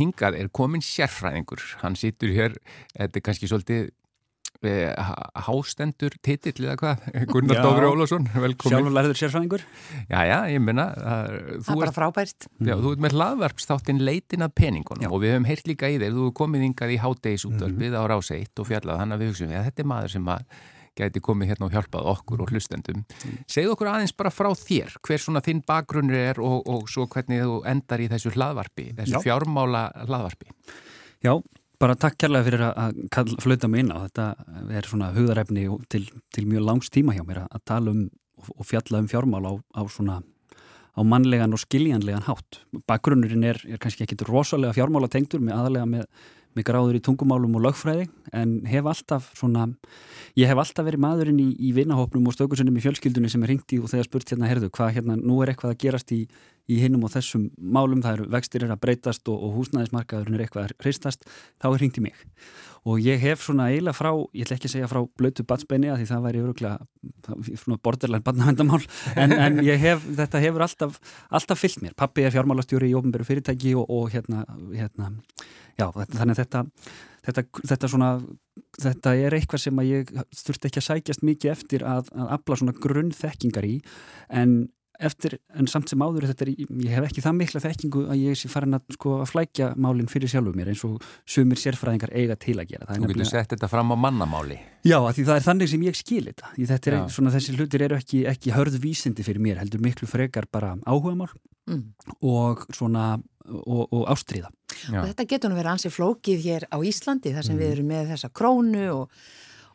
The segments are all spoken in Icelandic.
hingað er komin sérfræðingur. Hann sittur hér, þetta er kannski svolítið eh, hástendur titill eða hvað, Gunnar Dófri Ólásson, velkomin. Sjálfurlæður sérfræðingur. Já, já, ég minna. Það er bara frábært. Já, þú ert með hlaðvarpstáttinn leitin að peningunum já. og við höfum heyrt líka í þeir, þú komið yngað í hátdegisútvarpið mm -hmm. á 1 og fjallað, þannig að við hugsaum, já, þetta er maður sem að gæti komið hérna og hjálpað okkur og hlustendum. Mm. Segð okkur aðeins bara frá þér, hver svona þinn bakgrunnur er og, og svo hvernig þú endar í þessu hlaðvarpi, þessu já. fjármála hlaðvarpi. Já, bara takk kærlega fyrir að flauta mig inn á þetta er svona hugðarefni til, til mjög langs tíma hjá mér að tala um og fjalla um fjármál á, á svona á mannlegan og skiljanlegan hátt. Bakgrunnurinn er, er kannski ekki rosalega fjármála tengtur með aðalega með með gráður í tungumálum og lögfræði en hef alltaf svona ég hef alltaf verið maðurinn í, í vinnahopnum og stökusunum í fjölskyldunni sem er ringt í og þegar spurt hérna, herðu, hvað hérna, nú er eitthvað að gerast í, í hinnum og þessum málum, það eru vextir er að breytast og, og húsnæðismarkaður er eitthvað að hristast, þá er ringt í mig. Og ég hef svona eiginlega frá, ég ætla ekki að segja frá blötu batsbeini að því það væri öruglega borderline badnavendamál en, en hef, þetta hefur alltaf, alltaf fyllt mér, pappi er fjármálastjóri í ofnbæru fyrirtæki og, og hérna, hérna já, þannig að þetta, þetta, þetta, svona, þetta er eitthvað sem að ég þurfti ekki að sækjast mikið eftir að, að afla svona grunnþekkingar í en eftir, en samt sem áður þetta er, ég hef ekki það mikla þekkingu að ég sé farin að, sko, að flækja málinn fyrir sjálfuð mér eins og sumir sérfræðingar eiga til að gera. Þú getur sett þetta fram á mannamáli. Já, því það er þannig sem ég skil þetta. þetta er, svona, þessi hlutir eru ekki, ekki hörð vísindi fyrir mér, heldur miklu frekar bara áhugamál mm. og svona og, og ástriða. Já. Og þetta getur nú verið ansið flókið hér á Íslandi þar sem mm. við erum með þessa krónu og,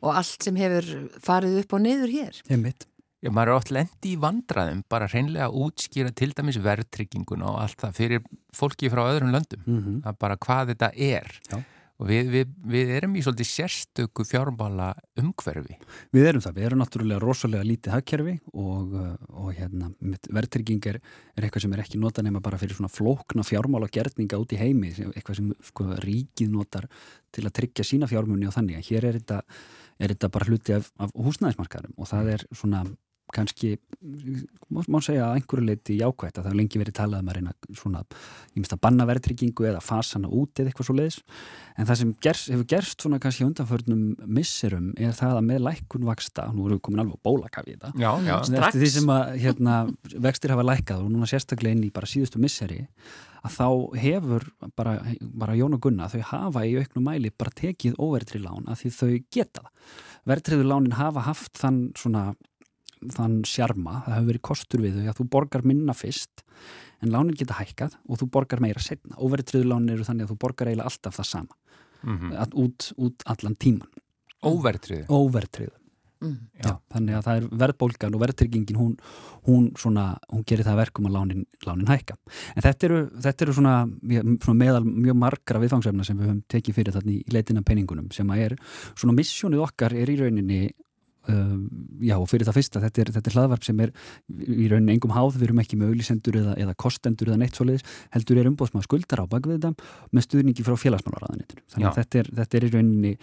og allt sem hefur farið upp og niður hér. Einmitt. Já, maður er oft lendi í vandraðum bara hreinlega að útskýra til dæmis verðtrygginguna og allt það fyrir fólki frá öðrum löndum. Mm -hmm. Það er bara hvað þetta er. Já og við, við, við erum í svolítið sérstöku fjármála umhverfi. Við erum það, við erum náttúrulega rosalega lítið hagkerfi og, og hérna, verðtrygging er, er eitthvað sem er ekki nota nema bara fyrir svona flókna fjármála gerninga út í heimi, eitthvað sem sko, ríkið notar til að tryggja sína fjármunni og þannig hér er þetta, er þetta bara hluti af, af húsnæðismarkarum og það er svona kannski, má segja að einhverju leiti jákvægt að það hefur lengi verið talað um að reyna svona, ég myndist að banna verðtryggingu eða fasana út eða eitthvað svo leiðis en það sem gerst, hefur gerst svona kannski undanförnum misserum er það að með lækkun vaksta, nú erum við komin alveg bólakaf í þetta já, já, eftir því sem að hérna, vextir hafa lækkað og núna sérstaklega inn í bara síðustu misseri að þá hefur bara, bara Jón og Gunna þau hafa í auknum mæli bara tekið óverðri lán að því þau geta það. Verðtriðu lánin hafa haft þann svona þann sjarma, það hefur verið kostur við þau að þú borgar minna fyrst en lánin geta hækkað og þú borgar meira setna. Óverið triðlánin eru þannig að þú borgar eiginlega alltaf það sama mm -hmm. út, út allan tíman. Óvertrið? Óvertrið. Mm. Já, þannig að það er verðbólgan og verðtryggingin hún, hún, svona, hún gerir það verkum að lánin, lánin hækka. En þetta eru, þetta eru svona, svona meðal mjög margra viðfangsefna sem við höfum tekið fyrir þarna í leitina peningunum sem að er svona missjónið okkar er í rauninni Uh, já og fyrir það fyrsta, þetta er, þetta er hlaðvarp sem er í rauninni engum háð, við erum ekki með auðlisendur eða, eða kostendur eða neitt svoleiðis heldur er umbóðsmaður skuldar á bakvið þetta með stuðningi frá félagsmálaráðanitinu þannig að þetta er, þetta er í rauninni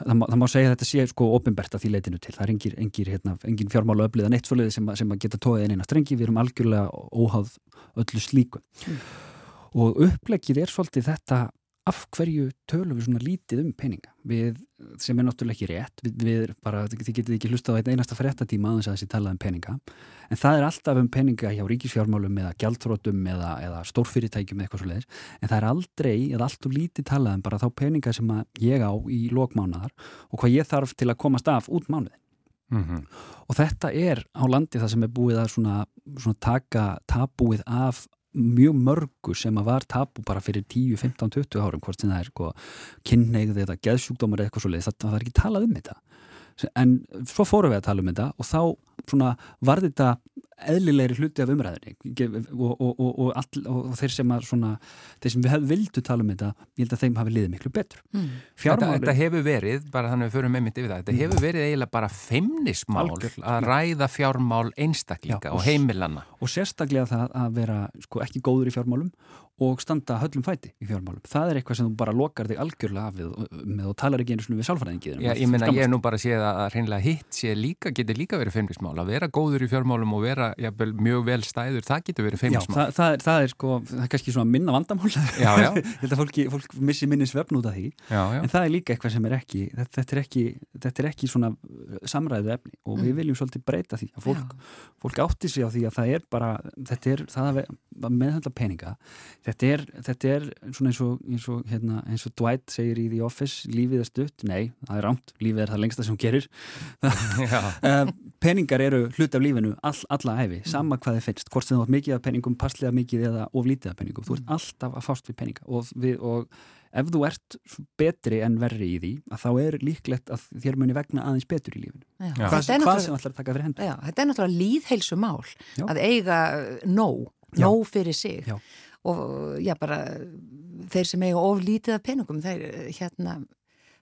það má, það má segja að þetta sé sko ofinbert að því leitinu til, það er engin, engin, hérna, engin fjármála öflið eða neitt svoleiðis sem, sem að geta tóið en eina strengi, við erum algjörlega óháð öllu slíku. Mm. og upplegið er svolítið þetta af hverju tölum við svona lítið um peninga? Við, sem er náttúrulega ekki rétt við, við bara, þið getið ekki hlusta á einn einasta fréttatíma aðeins að þessi talað um peninga. En það er alltaf um peninga hjá ríkisfjármálum eða gjaldþrótum eða, eða stórfyrirtækjum eða eitthvað svo leiðis en það er aldrei, eða allt og lítið talað um bara þá peninga sem ég á í lókmánaðar og hvað ég þarf til að komast af út mánuðin mm -hmm. og þetta er á landi það sem er búið að svona, svona taka tabúið af mjög mörgu sem að var tapu bara fyrir 10, 15, 20 árum hvort sem það er sko, kynneigð eða geðsjúkdómar eða eitthvað svo leið, það var ekki talað um þetta en svo fórum við að tala um þetta og þá svona, var þetta eðlilegri hluti af umræðinni og, og, og, all, og þeir sem að svona, þeir sem við vildu tala um þetta ég held að þeim hafi liðið miklu betur. Mm. þetta, þetta hefur verið, bara þannig að við förum með mitt yfir það, þetta hefur verið eiginlega bara feimnismál Algjör, að ræða fjármál einstaklinga Já, og heimilanna. og sérstaklega það að vera sko, ekki góður í fjármálum og standa höllum fæti í fjármálum. Það er eitthvað sem þú bara lokar þig algjörlega af við, með og talar ekki einu svona við sálfræðingiður. Já, ég menna ég er nú bara að sé að hreinlega hitt sé líka, getur líka verið feimnismál feimnismál að vera góður í fjármálum og vera jafnvel, mjög vel stæður, það getur verið feimnismál. Já, það, það, er, það er sko, það er kannski svona minna vandamál. Já, já. Ég held að fólki, fólk missi minni svefn út af því. Já, já. En það er líka eitthvað sem er ekki, þetta, þetta er ekki, þetta er ekki svona samræðu efni og við viljum svolítið breyta því fólk, fólk átti sig á því að það er bara, þetta er, það að meðhandla peninga, þetta er, þetta er svona eins og, eins og, hérna, eins og Dwight segir í The Office, lífið er stutt, nei, það er rámt, lífið er það lengsta sem gerir. uh, peningar eru hlut af lífinu all, alla hefi, sama hvað þið finnst. Hvort sem þú átt mikið af peningum, passlega mikið eða oflítið af peningum, þú ert alltaf að fást við peninga. Og, við, og ef þú ert betri en verri í því að þá er líklegt að þér muni vegna aðeins betur í lífinu. Já. hvað, er hvað sem að taka fyrir hendur Já, þetta er náttúrulega líðheilsu mál Já. að eiga nóg, Já. nóg fyrir sig. Já. Og já bara þeir sem eiga of lítið af peningum þeir hérna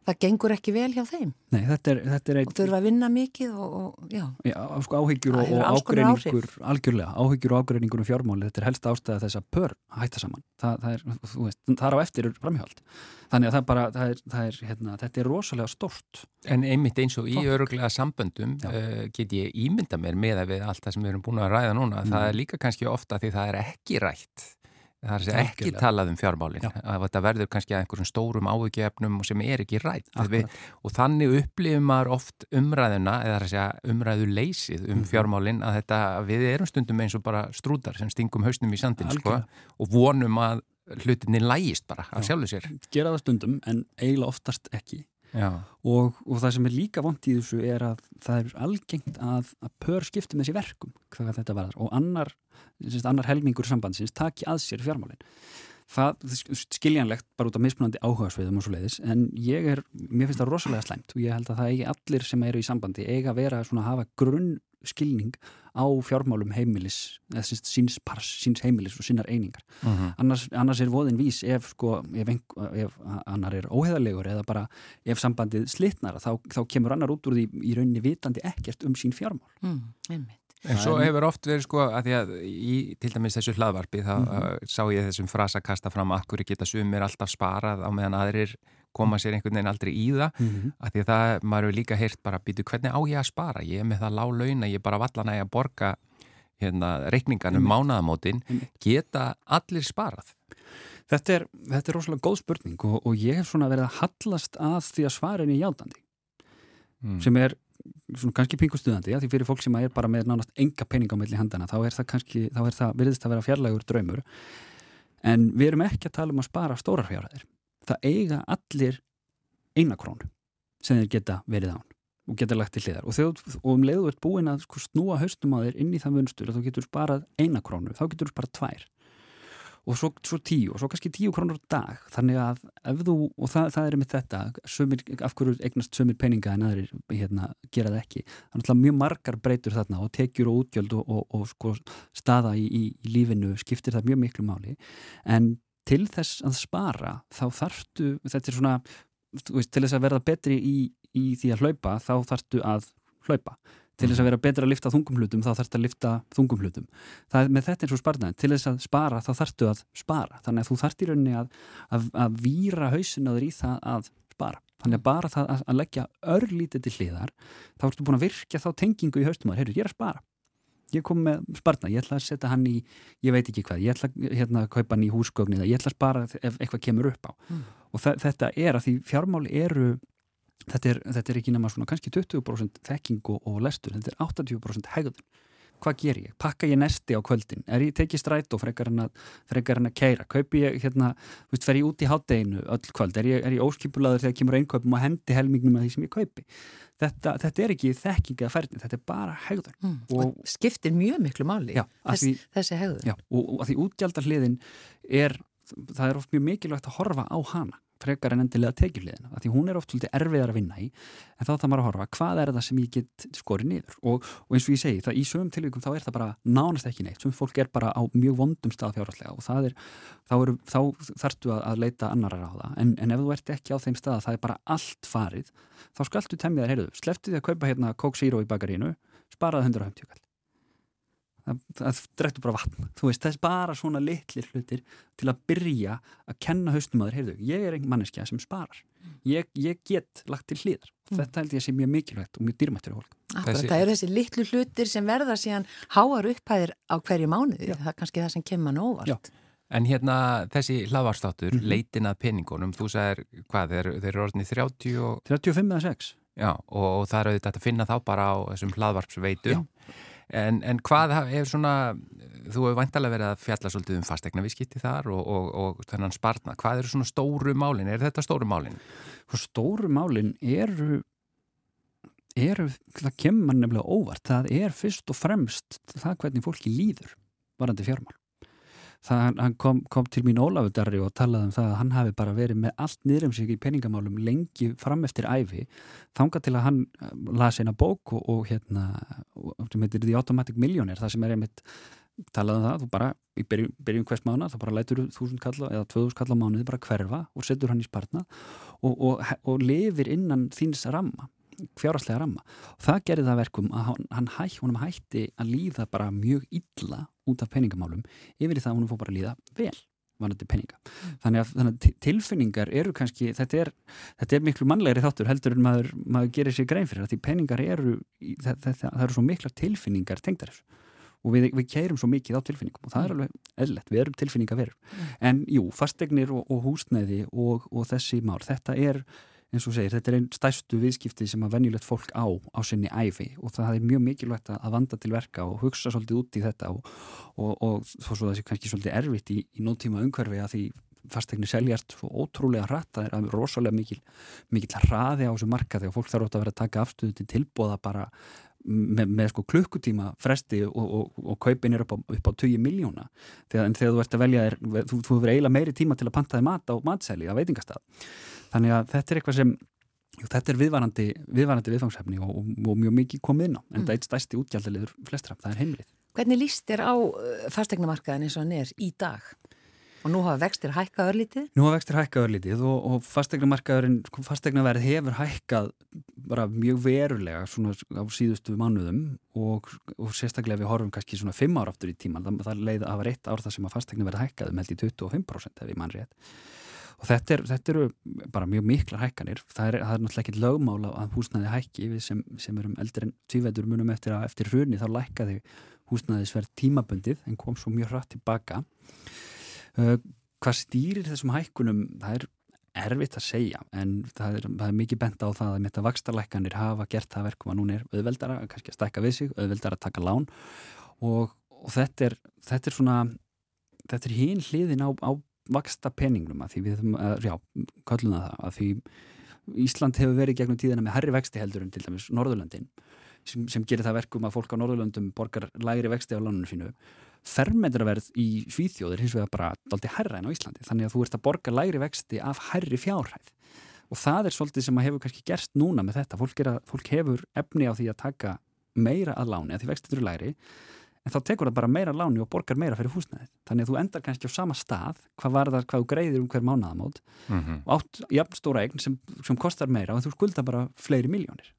það gengur ekki vel hjá þeim. Nei, þetta er, þetta er og þurfa að vinna mikið og, og já, Já, sko áhyggjur Það og, og ágreiningur algjörlega, áhyggjur og ágreiningur um fjármáli þetta er helst ástæða þess að pör hætta saman. Það, það er, þú veist, þar á eftir er framhjáld þannig að það bara, það er, það er hérna, þetta er rosalega stort En einmitt eins og í öruglega samböndum uh, get ég ímynda mér með að við allt það sem við erum búin að ræða núna, Mm. það er líka kannski ofta því það er ekki rætt. Það er að segja ekki talað um fjármálinn, Já. að þetta verður kannski að einhverjum stórum áhugjefnum sem er ekki rætt. Við, og þannig upplifum maður oft umræðuna, eða það að segja umræðu leysið um Mhm. fjármálinn, að þetta, við erum stundum eins og bara strútar sem stingum hausnum í sandin, sko, og vonum að hlutinni lægist bara af Já. sjálfu sér. gera það stundum en eiginlega oftast ekki. Og, og það sem er líka vond í þessu er að það er algengt að, að pör skipti með sér verkum og annar, annar helmingur sambandsins taki að sér fjármálin það skiljanlegt bara út af mismunandi áhugasviðum og svo leiðis en ég er, mér finnst það rosalega slæmt og ég held að það eigi allir sem eru í sambandi eiga að vera svona að hafa grunn skilning á fjármálum heimilis eða síns, síns pars, síns heimilis og sínar einingar. Mm annars, annars er voðin vís ef, sko, ef, ef annar er óheðalegur eða bara ef sambandið slitnar þá, þá kemur annar út úr því í rauninni vitandi ekkert um sín fjármál. Mm, einmitt En svo hefur oft verið sko að því að í til dæmis þessu hlaðvarpi þá uh, sá ég þessum frasa kasta fram að hverju geta sumir alltaf sparað á meðan aðrir koma sér einhvern veginn aldrei í það? Mm -hmm. að því að það, maður hefur líka heyrt bara býtu hvernig á ég að spara, ég er með það lág launa ég er bara vallan að ég að borga hérna, reikningan um mánaðamótin. Einmitt. geta allir sparað? Þetta, er, þetta er rosalega góð spurning og, og ég hef svona verið að hallast að því að svarin er játandi. Mm. sem er svona kannski pingustuðandi ja, því fyrir fólk sem er bara með nánast enga pening á melli handana þá er það kannski, þá er það, virðist að vera fjarlægur draumur. En við erum ekki að tala um að spara stórar fjárhæðir. Það eiga allir eina krónu sem þeir geta verið án og geta lagt til hliðar. Og, þegar, og um leiðu ert búin að sko, snúa haustum á þér inn í það munstur að þú getur sparað eina krónu, þá getur þú sparað tvær og svo, svo tíu og svo kannski tíu krónur á dag. Þannig að ef þú, og það, það er með þetta sumir, af hverju eignast sömur peninga en aðrir hérna, gera það ekki. Þannig að mjög margar breytur þarna og tekjur og útgjöld og, og, og sko, staða í, í, í lífinu skiptir það mjög miklu máli. En til þess að spara þá þarftu, þetta er svona veist, til þess að verða betri í, í því að hlaupa þá þarftu að hlaupa til þess að vera betra að lifta þungum hlutum þá þarftu að lifta þungum hlutum. Það er með þetta eins og sparnaðin, til þess að spara þá þarftu að spara, þannig að þú þarft í rauninni að, að, að víra hausin á þér í það að spara, þannig að bara það að, að leggja örlítið til hliðar þá ertu búin að virkja þá tengingu í haustum að heyrðu, ég er að spara. Ég kom með sparna, ég ætla að setja hann í ég veit ekki hvað, ég ætla hérna, að kaupa hann í húsgögn þetta er þetta er, ekki nema svona kannski 20% þekking og, og lestur, þetta er 80% hegðun. Hvað ger ég? Pakka ég nesti á kvöldin? Er ég tekið strætó frekar en að, að keira? Kaupi ég hérna, þú veist, fer ég út í hátteginu öll kvöld? Er ég, er ég óskipulaður þegar kemur einkaupum og hendi helmingnum að því sem ég kaupi? Þetta, þetta er ekki þekking eða færni, þetta er bara hegðun. mm. Og- og skiptir mjög miklu máli Já, af þess, því- þessi hegður Já, og, og að því útgjaldahliðin er, það er oft mjög mikilvægt að horfa á hana frekar en endilega tekjuhliðina, að því hún er oft svolítið erfiðar að vinna í, en þá það maður að horfa hvað er það sem ég get skorið niður? Og, og eins og ég segi, það í sögum tilvíkum þá er það bara nánast ekki neitt, sem fólk er bara á mjög vondum stað fjárhalslega og það er þá, er, þá þarftu að, að leita annarar á það, en, en ef þú ert ekki á þeim stað það er bara allt farið, þá skaltu temmið þær, heyrðu, sleftu því að kaupa hérna Zero í bakarínu, sparaði 150 kall það, drektur bara vatn þú veist, það er bara svona litlir hlutir til að byrja að kenna haustum að þér, heyrðu, ég er einn manneskja sem sparar ég, ég get lagt til hlýðar mm. þetta held ég að sé mjög mikilvægt og mjög dýrmættur það eru þessi litlu hlutir sem verða síðan háar upphæðir á hverju mánuði, Já. það er kannski það sem kemur nóvart. Já. En hérna þessi hlaðvarstáttur, mm leitin að peningunum, þú sagðir hvað, þeir, þeir eru orðinni 30 og... 35 eða 6. Já, og, og það eru þetta að finna þá bara á þessum hlaðvarpsveitum. En, en hvað er svona, þú hefur vantalega verið að fjalla svolítið um fastegna viðskipti þar og, og, og þennan spartna. Hvað eru svona stóru málinn? Er þetta stóru málinn? Stóru málinn eru er, það kemur nefnilega óvart það er fyrst og fremst það hvernig fólki líður varandi fjármál það, hann kom, kom til mín Ólafur Darri og talaði um það að hann hafi bara verið með allt niður um sig í peningamálum lengi fram eftir æfi þanga til að hann eh, lasi eina bók og, og hérna sem heitir The Automatic Millionaire það sem er einmitt talaði um það, þú bara í byrjum, byrjum hvers mánu þá bara lætur þúsund kalla eða tvöðus kalla mánuði bara hverfa og setur hann í spartna og, og, og lifir innan þíns ramma fjáraslega ramma. Og það gerði það verkum að hann, hann hætti að líða bara mjög illa út af peningamálum yfir í það að honum fór bara að líða vel vanandi peninga. Þannig að, þannig að tilfinningar eru kannski, þetta er, þetta er miklu mannlegri þáttur heldur en maður, maður gerir sér grein fyrir að því peningar eru það, það, það eru svo mikla tilfinningar tengdar þessu og við, við keirum svo mikið á tilfinningum og það er mm. alveg eðlert, við erum tilfinningaverður mm. en jú, fastegnir og, og húsnæði og, og þessi mál, þetta er eins og segir, þetta er einn stæstu viðskipti sem að venjulegt fólk á á sinni æfi og það er mjög mikilvægt að vanda til verka og hugsa svolítið út í þetta og, og, og þó svo það sé kannski svolítið erfitt í, í nótíma umhverfi að því fastegnir seljast svo ótrúlega hratt það er rosalega mikil, mikil hraði á þessu markaði og fólk þarf átt að vera að taka afstöðu til tilbóða bara með, með sko klukkutíma fresti og, og, og kaupin er upp á, upp á 20 miljóna en þegar þú ert að velja er, þú, þú verður eiginlega meiri tíma til að panta þig mat á matseli á veitingastað þannig að þetta er eitthvað sem jú, þetta er viðvarandi, viðvarandi viðfangsefni og, og, og mjög mikið komið inn á en mm. það er eitt stæsti útgjaldaliður flestra, það er heimlið Hvernig líst þér á uh, fastegnamarkaðin eins og hann er í dag? Og nú hafa vextir hækkað örlítið? Nú hafa vextir hækkað örlítið og, og fastegnamarkaðurinn, fastegnaverð hefur hækkað bara mjög verulega svona á síðustu mánuðum og, og sérstaklega við horfum kannski svona 5 ára aftur í tíman, það, það leiði að hafa reitt ár það sem að fastegnaverð hækkaði með held í 25% ef ég mann rétt og þetta, er, þetta eru bara mjög mikla hækkanir. Það er, það er náttúrulega ekki lögmála að húsnæði hækki við sem, sem erum eldri en tvívetur. Munum eftir að eftir hruni þá lækkaði húsnæðisverð tímabundið en kom svo mjög hratt tilbaka. Uh, hvað stýrir þessum hækkunum? Það er erfitt að segja en það er, það er mikið bent á það að þetta vakstarlækkanir hafa gert það verkum að núna er auðveldara kannski að stækka við sig, auðveldara að taka lán. Og, og þetta er þetta er svona þetta er hín hliðin á, á vaksta peningnum að því við, já, köllum það að því Ísland hefur verið gegnum tíðina með herri vexti heldur en til dæmis Norðurlandin sem, sem gerir það verkum að fólk á Norðurlandum borgar lægri vexti á lánunum sínu. Fermetraverð í Svíþjóður hins vegar bara daldi herra en á Íslandi þannig að þú ert að borga lægri vexti af herri fjárhæð. Og það er svolítið sem að hefur kannski gerst núna með þetta. Fólk, að, fólk hefur efni á því að taka meira að láni að því vextir eru lægri en þá tekur það bara meira láni og borgar meira fyrir húsnæðið. Þannig að þú endar kannski á sama stað, hvað var það, hvað þú greiðir um hver mánaðamót mm -hmm. og átt jafn stóra eign sem, sem kostar meira og þú skulda bara fleiri miljónir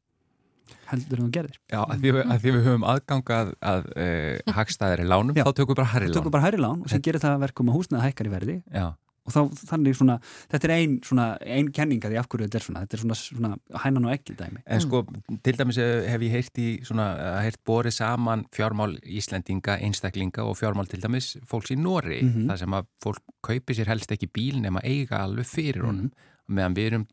heldur en þú gerðir. Já, að því, að því við höfum aðgangað að e, hagstæðir í lánum, Já, þá tökum við bara hærri lán. Þá tökum við bara hærri lán og sem gerir það verkum að húsnæðið hækkar í verði Já og þá þannig svona, þetta er einn svona, einn kenninga því af hverju þetta er svona þetta er svona, svona hænan og ekki dæmi En sko, til dæmis hef ég heyrt í svona, heyrt borið saman fjármál Íslendinga, einstaklinga og fjármál til dæmis fólks í Nóri mm -hmm. það sem að fólk kaupi sér helst ekki bíl nema eiga alveg fyrir honum mm -hmm. meðan við erum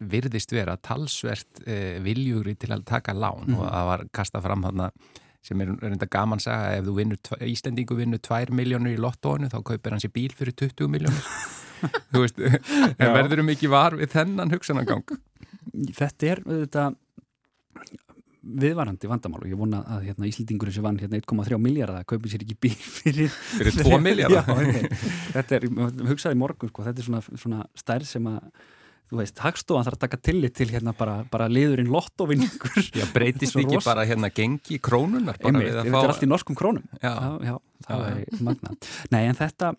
virðist vera talsvert eh, viljúri til að taka lán mm -hmm. og það var kasta fram þarna sem er reynda gaman að segja ef þú vinnur, Íslandingu vinnur 2 miljónur í lottónu þá kaupir hans í bíl fyrir 20 miljónur þú veist, en verður um ekki var við þennan hugsanangang Þetta er þetta viðvarandi vandamál og ég vona að hérna, Íslandingur sem vann hérna, 1,3 miljardar að kaupi sér ekki bíl fyrir fyrir 2 miljardar Þetta er, hugsaði morgun sko, þetta er svona, svona stærð sem að þú veist, Hagstofan þarf að taka tillit til hérna bara, bara liðurinn lottovinningur Já, breytist ekki bara hérna gengi krónunar bara Einmitt, við að fá... Þetta er allt í norskum krónum. Já, já, já það já, er magna Nei, en þetta,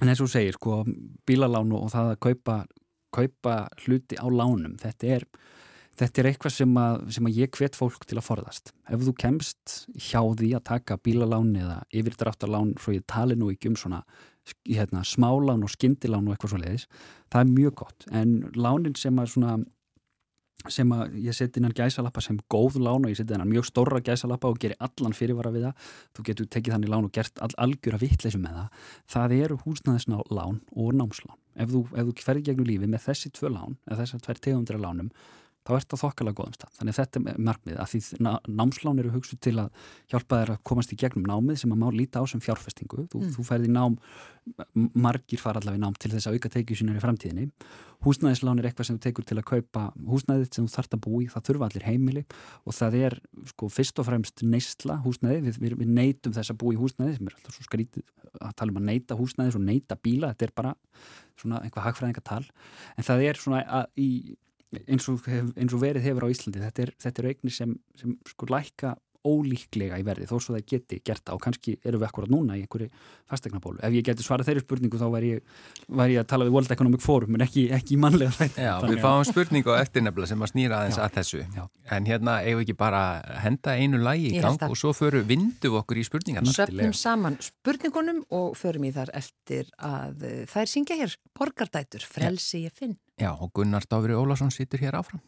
en eins og segir sko, bílalánu og það að kaupa, kaupa hluti á lánum, þetta er þetta er eitthvað sem að, sem að ég hvet fólk til að forðast. Ef þú kemst hjá því að taka bílalán eða yfirdráttarlán, svo ég tali nú ekki um svona hérna, smálán og skindilán og eitthvað svo leiðis, það er mjög gott. En lánin sem að svona sem að ég seti innan gæsalappa sem góð lán og ég seti innan mjög stóra gæsalappa og gerir allan fyrirvara við það þú getur tekið þannig lán og gert all, algjör að vittleysum með það það eru húsnæðisná lán og námslán ef þú, þú ferði gegnum lífi með þessi tvö lán eða þessar tvær tegundra lánum þá ert það þokkalega góðum stað. Þannig að þetta er markmið að því námslán eru hugsuð til að hjálpa þær að komast í gegnum námið sem að má líta á sem fjárfestingu. Þú, mm. þú ferði nám, margir fara allavega nám til þess að auka tekið sínar í framtíðinni. Húsnæðislán er eitthvað sem þú tekur til að kaupa húsnæðið sem þú þart að búi, það þurfa allir heimili og það er sko fyrst og fremst neistla húsnæði, við, við, við neytum þess að búi húsnæði sem er alltaf svo skrítið að tala um að neyta húsnæði og neyta bíla, þetta er bara svona einhvað hagfræðingatal en það er svona að í eins og, eins og verið hefur á Íslandi þetta er, þetta er eignir sem, sem sko lækka ólíklega í verði þó svo það geti gert það og kannski eru við akkurat núna í einhverju fastegnabólu. Ef ég geti svarað þeirri spurningu þá væri ég, væri ég að tala við World Economic Forum en ekki, ekki í mannlega þætti. Já, við fáum spurningu á eftirnefla sem að snýra aðeins já, að þessu já. en hérna eigum við ekki bara henda einu lægi í gang og svo förum vindu okkur í spurningarna. Söpnum saman spurningunum og förum í þar eftir að eh, þær syngja hér Borgardætur, frelsi ég finn. Já, og Gunnar Dáfri Ólásson situr hér áfram.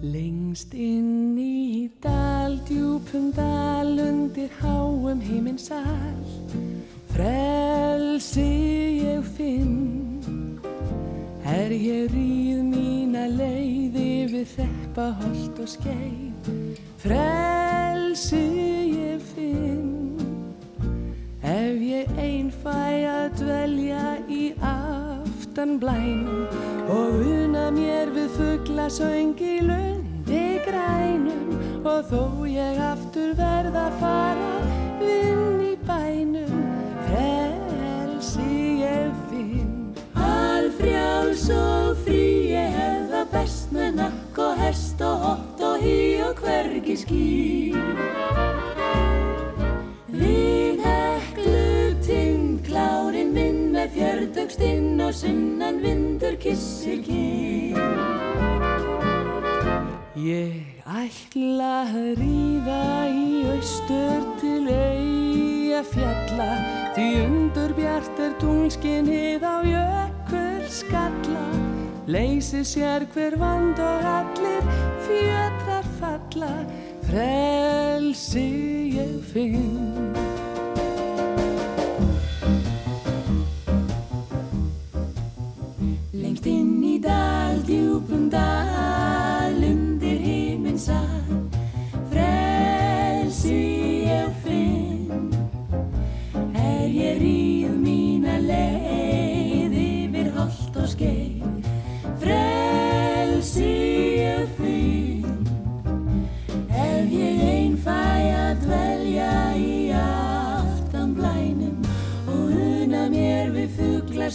Lengst inn í dal, djúpum dal, undir háum heiminn sall, frelsi ég finn. Er ég ríð mína leiði við þeppa holt og skeið, frelsi ég finn. Ef ég einn fæ að dvelja í aftan blænum og una mér við fuggla söngi lundi grænum og þó ég aftur verða fara vinn í bænum, frelsi ég finn. Alfrjáls og frí ég hefða best með nakk og hest og hott og hí og hvergi ský. Við heklu tinn, klárin minn með fjördögst inn og sunnan vindur kissir kinn. Ég ætla að ríða í austur til eiga fjalla því undur bjart er tunglskinnið á jökul skalla leysi sér hver vand og allir fjötrar falla. Frelsi ég finn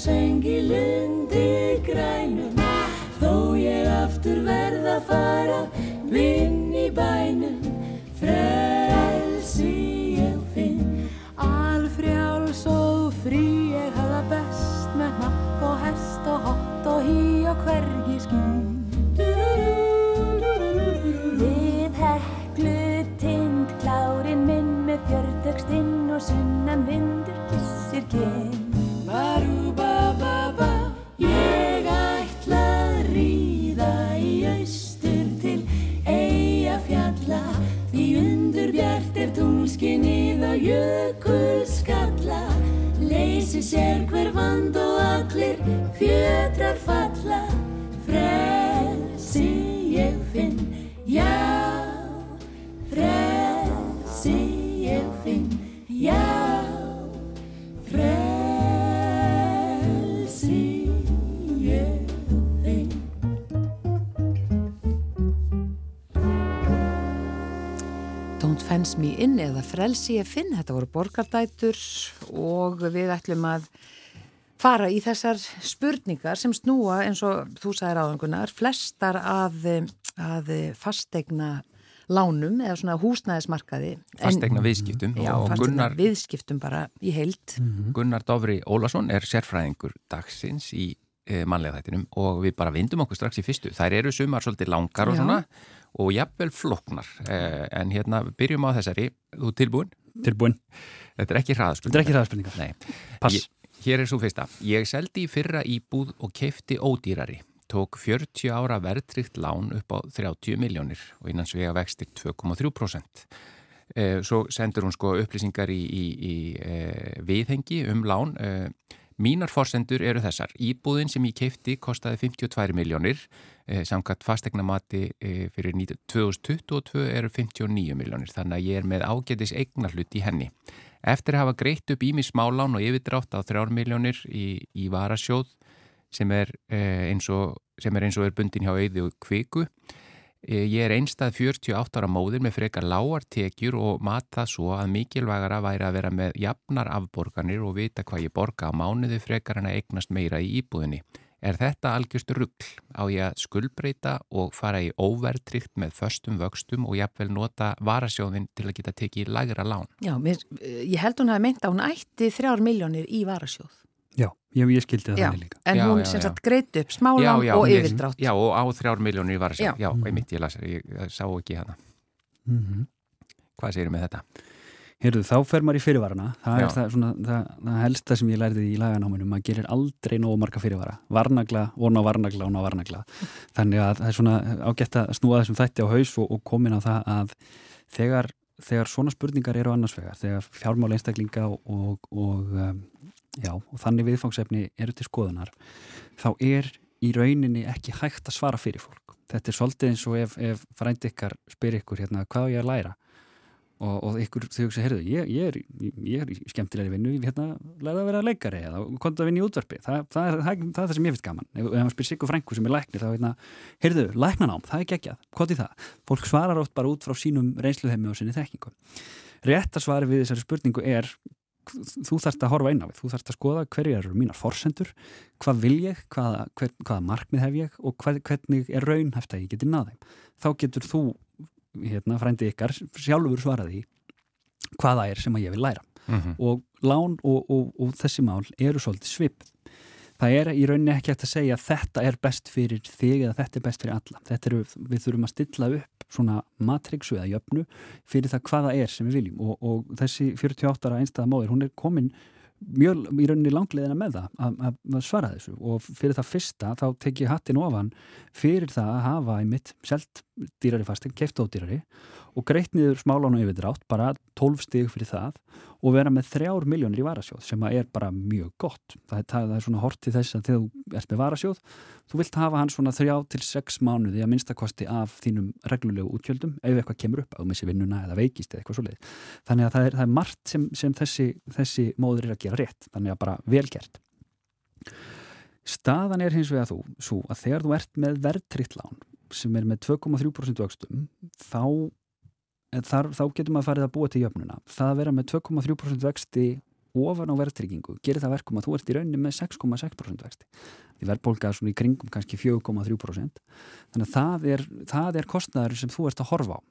fuglar söngi lundi grænum. Þó ég aftur verða að fara vinn í bænum. Frelsi ég finn. Alfrjáls og frí ég hafa best með napp og hest og hott og hí og hvergi ský. Við heklu tind klárin minn með fjördögstinn og sunnan vindur kissir kinn vand og allir fjötrar falla Frelsi ég finn, já Frelsi ég finn, já Frelsi ég finn. Don't Fence Me In eða Frelsi ég finn, þetta voru borgardætur og við ætlum að fara í þessar spurningar sem snúa eins og þú sagðir áðangunar, flestar að, að fastegna lánum eða svona húsnæðismarkaði. Fastegna viðskiptum. Já, fastegna viðskiptum bara í heilt. Mhm. Gunnar Dófri Ólason er sérfræðingur dagsins í e, manlega þættinum og við bara vindum okkur strax í fyrstu. Þær eru sumar svolítið langar og Já. svona og jafnvel floknar. E, en hérna byrjum á þessari. Þú tilbúin? Tilbúin. Þetta er ekki hraðspurningar. Þetta er ekki hraðspurningar. Nei. Pass. Ég, hér er svo fyrsta. Ég seldi í fyrra íbúð og keifti ódýrari tók 40 ára verðtrykt lán upp á 30 miljónir og innan svega vextir 2,3%. Eh, svo sendur hún sko upplýsingar í, í, í eh, viðhengi um lán. Eh, mínar forsendur eru þessar. Íbúðin sem ég keipti kostaði 52 miljónir, samkvæmt fastegnamati fyrir 2022 eru 59 miljónir, þannig að ég er með ágætis eignarhlut í henni. Eftir að hafa greitt upp ími smálán og yfirdrátt á 3 miljónir í, í varasjóð sem er, eh, og, sem er eins og er bundin hjá auði og kviku. Eh, ég er einstað 48 ára móðir með frekar lágartekjur og mata svo að mikilvægara væri að vera með jafnar afborganir og vita hvað ég borga á mánuði frekar en að eignast meira í íbúðinni. Er þetta algjörstu ruggl á ég að skuldbreyta og fara í óvertrykt með föstum vöxtum og jafnvel nota varasjóðin til að geta tekið lagra lán? Já, mér, ég held hún að mynda að hún ætti þrjár miljónir í varasjóð. Já, ég, ég skildi það þannig líka. En já, hún já, sem sagt greiði upp smálan og yfirdrátt. Já, og á þrjár miljónir var það. Já, ég mitt, ég, las, ég sá ekki hana. Mm -hmm. Hvað segir þið með þetta? Heyrðu, þá fer maður í fyrirvarana. Það er það, svona, það, það helsta sem ég lærði í laganáminum. Maður gerir aldrei nógu marga fyrirvara. Varnagla, vona varnagla, vona varnagla. Þannig að það er svona ágætt að snúa þessum þætti á haus og, og komin á það að þegar, þegar svona spurningar eru annarsvegar, þegar fjármál einstaklinga og, og, og um, Já, og þannig viðfangsefni eru til skoðunar þá er í rauninni ekki hægt að svara fyrir fólk. Þetta er svolítið eins og ef, ef frændi ykkar spyr ykkur hérna hvað ég að læra og, og ykkur þau hugsa, heyrðu, ég, ég er, ég er skemmtilegri vinnu, hérna læra að vera leikari eða konta að vinna í útvarpi. Þa, það, það, það, það er það sem ég finnst gaman. Ef, maður spyr Sigur Frænku sem er læknir, þá hérna, heyrðu, læknanám, það er geggjað, hvað er það? Fólk svarar oft bara út frá sínum reynsluheimi og sinni þekkingu. Rétt að svari við þessari spurningu er þú þarfst að horfa inn á við, þú þarfst að skoða hverju eru mínar forsendur, hvað vil ég hvaða, hver, hvaða markmið hef ég og hvað, hvernig er raunhæft að ég geti náðum þá getur þú, hérna, frændi ykkar sjálfur svaraði hvaða er sem að ég vil læra. Mm -hmm. og lán og, og, og þessi mál eru svolítið svip. Það er í rauninni ekki hægt að segja að þetta er best fyrir þig eða þetta er best fyrir alla. Eru, við þurfum að stilla upp svona matrixu eða jöfnu fyrir það hvaða er sem við viljum. Og, og þessi 48 ára einstæða móðir, hún er komin mjög í rauninni langleðina með það að, að, svara þessu. Og fyrir það fyrsta þá tek ég hattin ofan fyrir það að hafa í mitt selt dýrari fastegn, keft ódýrari og greitt niður smálánu yfirdrátt bara 12 stig fyrir það og vera með þrjár miljónir í varasjóð sem er bara mjög gott. Það er, það er svona hort til þess að þegar þú ert með varasjóð þú vilt hafa hann svona þrjá til sex mánuði að minnstakosti af þínum reglulegu útjöldum ef eitthvað kemur upp að þú missi vinnuna eða veikist eða eitthvað svoleið. Þannig að það er, það er margt sem, sem þessi, þessi móður er að gera rétt. Þannig að bara velgert. Staðan er hins vega þú svo að þegar þú ert með verðtrittlán sem er með 2,3% vöxtum þá þar, þá getur maður farið að búa til jöfnuna. Það að vera með 2,3% vexti ofan á verðtryggingu gerir það verkum að þú ert í rauninni með 6,6% vexti. Því verðbólka er svona í kringum kannski 4,3%. Þannig að það er, það er kostnæður sem þú ert að horfa á.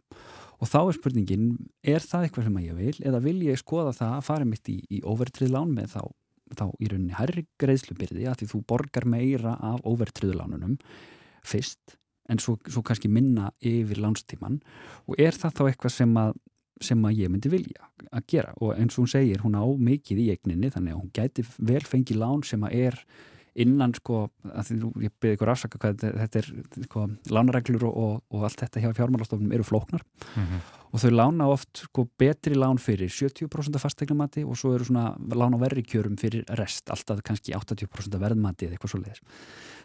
Og þá er spurningin, er það eitthvað sem ég vil eða vil ég skoða það að fara mitt í, í overtrið lán með þá, þá í rauninni herri greiðslubyrði að því þú borgar meira af overtriðu lánunum fyrst en svo, svo kannski minna yfir lánstíman og er það þá eitthvað sem að, sem að ég myndi vilja að gera? Og eins og hún segir, hún á mikið í eigninni þannig að hún gæti vel fengið lán sem að er innan sko, að því, ég byrði ykkur afsaka hvað þetta er sko, lánareglur og, og, og allt þetta hjá fjármálastofnum eru flóknar. Mm -hmm. og þau lána oft sko betri lán fyrir 70% af fastegnumati og svo eru svona lán á verri kjörum fyrir rest, alltaf kannski 80% af verðmati eða eitthvað svo leiðis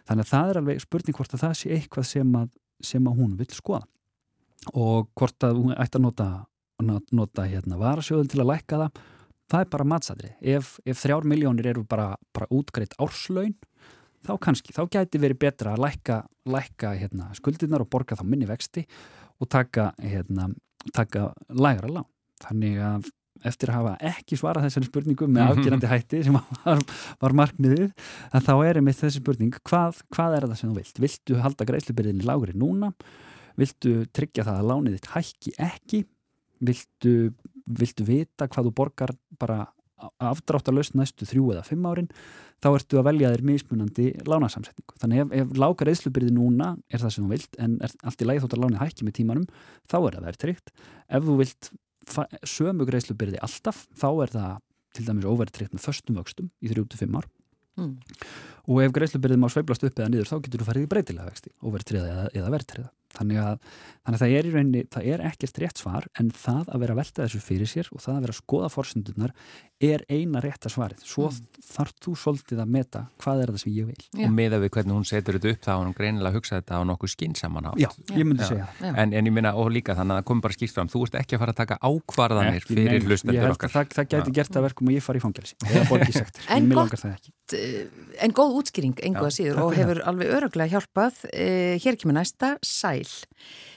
þannig að það er alveg spurning hvort að það sé eitthvað sem að, sem að hún vil skoða. Og hvort að hún ætti að nota, nota hérna, varasjóðun til að lækka það það er bara matsadri ef, ef þrjár miljónir eru bara, bara útgreitt árslaun þá kannski, þá gæti verið betra að lækka, lækka hérna, skuldirnar og borga þá minni vexti og taka, hérna, taka lægra lán þannig að eftir að hafa ekki svarað þessari spurningu með mhm. afgjörandi hætti sem var, var markmiðið að þá er einmitt þessi spurning hvað, hvað er það sem þú vilt? Viltu halda greiðslubyrðinni lágri núna? viltu tryggja það að lánið þitt hækki ekki viltu, viltu vita hvað þú borgar bara afdráttalöst næstu þrjú eða fimm árin þá ertu að velja þér mismunandi lánasamsetningu. Þannig ef, ef lákar eðslubyrði núna er það sem þú vilt en allt í lægi þótt að lánið hækki með tímanum þá er það verðtrygt. Ef þú vilt sömu greiðslubyrði alltaf þá er það til dæmis overtrygt með förstum vöxtum í 3-5 ár mm. Og ef greiðslubyrðið má sveiblast upp eða niður þá getur þú farið í breytilega vexti overtryða eða, eða verðtryða þannig að, þannig að það er í rauninni, það er ekkert rétt svar en það að vera að velta þessu fyrir sér og það að vera að skoða fórsöndunar er eina rétt að svarið svo mm. þarf þú svolítið að meta hvað er það sem ég vil. Já. Og með að við hvernig hún setur þetta upp þá hann greinilega að hugsa þetta á nokkuð skinsaman átt. Já, ég myndi Já. segja það. En, en ég minna og líka þannig að það kom bara skýrt fram, þú ert ekki að fara að taka ákvarðanir Nei, fyrir hlustendur okkar. Það, það gæti gert að verkum og ég fari í fangelsi eða borgisektur. en, en góð útskýring, enguða síður og hefur alveg öruglega hjálpað. Eh, hér kemur næsta, sæl.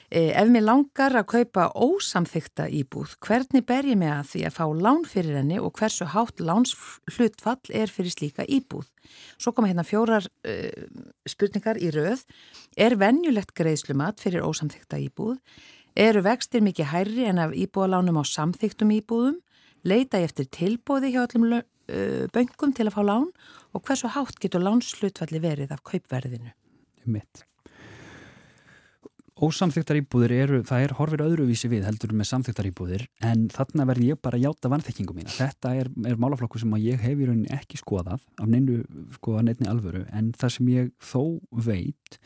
Eh, ef mér langar að kaupa ósamþykta íbúð, hvernig ber ég mig að því að fá lán fyrir henni og hversu hátt lánshlutfall er fyrir slíka íbúð? Svo koma hérna fjórar uh, spurningar í rauð. Er venjulegt greiðslumat fyrir ósamþykta íbúð? Eru vextir mikið hærri en af íbúðalánum á samþyktum íbúðum? Leita ég eftir tilbóði hjá öllum böngum til að fá lán? Og hversu hátt getur lánshlutfalli verið af kaupverðinu? Mitt. Ósamþygtar íbúðir eru, það er horfir öðruvísi við heldur með samþygtar íbúðir en þarna verð ég bara að játa vanþekkingu mína. Þetta er, er málaflokku sem ég hef í rauninni ekki skoðað af neinu skoða nefni alvöru en það sem ég þó veit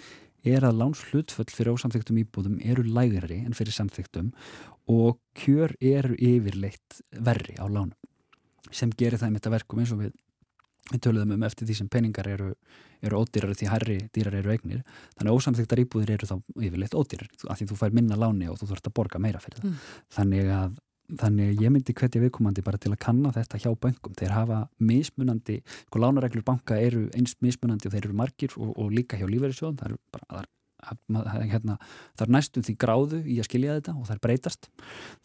er að láns hlutföll fyrir ósamþygtum íbúðum eru lægri en fyrir samþygtum og kjör eru yfirleitt verri á lánum sem gerir það með þetta verkum eins og við við töluðum um eftir því sem peningar eru, eru ódýrar því hærri dýrar eru eignir þannig að ósamþygtar íbúðir eru þá yfirleitt ódýrar af því þú fær minna láni og þú þurft að borga meira fyrir það mm. þannig að Þannig að ég myndi hvetja viðkomandi bara til að kanna þetta hjá böngum. Þeir hafa mismunandi, sko lánareglur banka eru einst mismunandi og þeir eru margir og, og líka hjá lífverðisjóðum. Það er bara, það er, hérna, næstum því gráðu í að skilja þetta og það er breytast.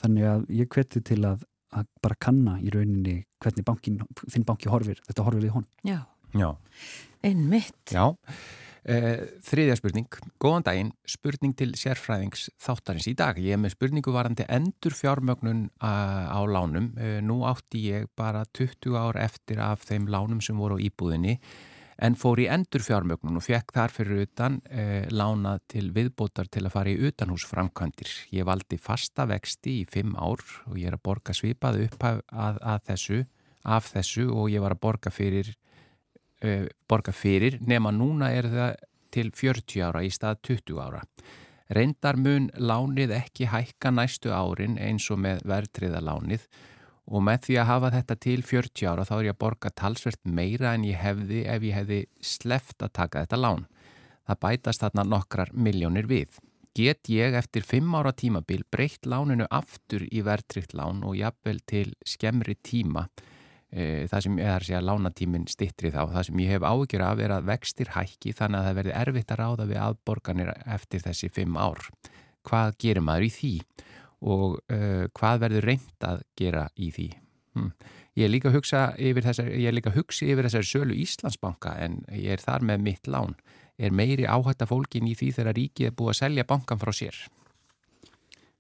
Þannig að ég hveti til að að bara kanna í rauninni hvernig bankin, þinn banki horfir, þetta horfir við hon. Já, Já. einmitt. Já, eh, þriðja spurning, góðan daginn, spurning til sérfræðings þáttarins í dag. Ég er með spurningu varandi endur fjármögnun á, á lánum. Eh, nú átti ég bara 20 ár eftir af þeim lánum sem voru á íbúðinni en fór í endur fjármögnun og fekk þar fyrir utan eh, lánað til viðbótar til að fara í utanhúsframkvæmdir. Ég valdi fasta vexti í fimm ár og ég er að borga svipað upp að, að, að þessu, af þessu og ég var að borga fyrir, eh, borga fyrir nema núna er það til 40 ára í stað 20 ára. Reyndar mun lánið ekki hækka næstu árin eins og með verðtriðalánið og með því að hafa þetta til 40 ára þá er ég að borga talsvert meira en ég hefði ef ég hefði sleft að taka þetta lán. Það bætast þarna nokkrar miljónir við. Get ég eftir 5 ára tímabil breytt láninu aftur í verðtrykt lán og jafnvel til skemmri tíma e, það sem er að lánatímin stittri þá. Það sem ég hef ágjör af er að vextir hækki þannig að það verði erfitt að ráða við aðborganir eftir þessi 5 ár. Hvað gerir maður í því? Og uh, hvað verður reynd að gera í því. Hm. Ég er líka að hugsa yfir þessar, ég líka að hugsa yfir þessar sölu Íslandsbanka en ég er þar með mitt lán. Er meiri áhætta fólkin í því þegar ríkið er búið að selja bankan frá sér?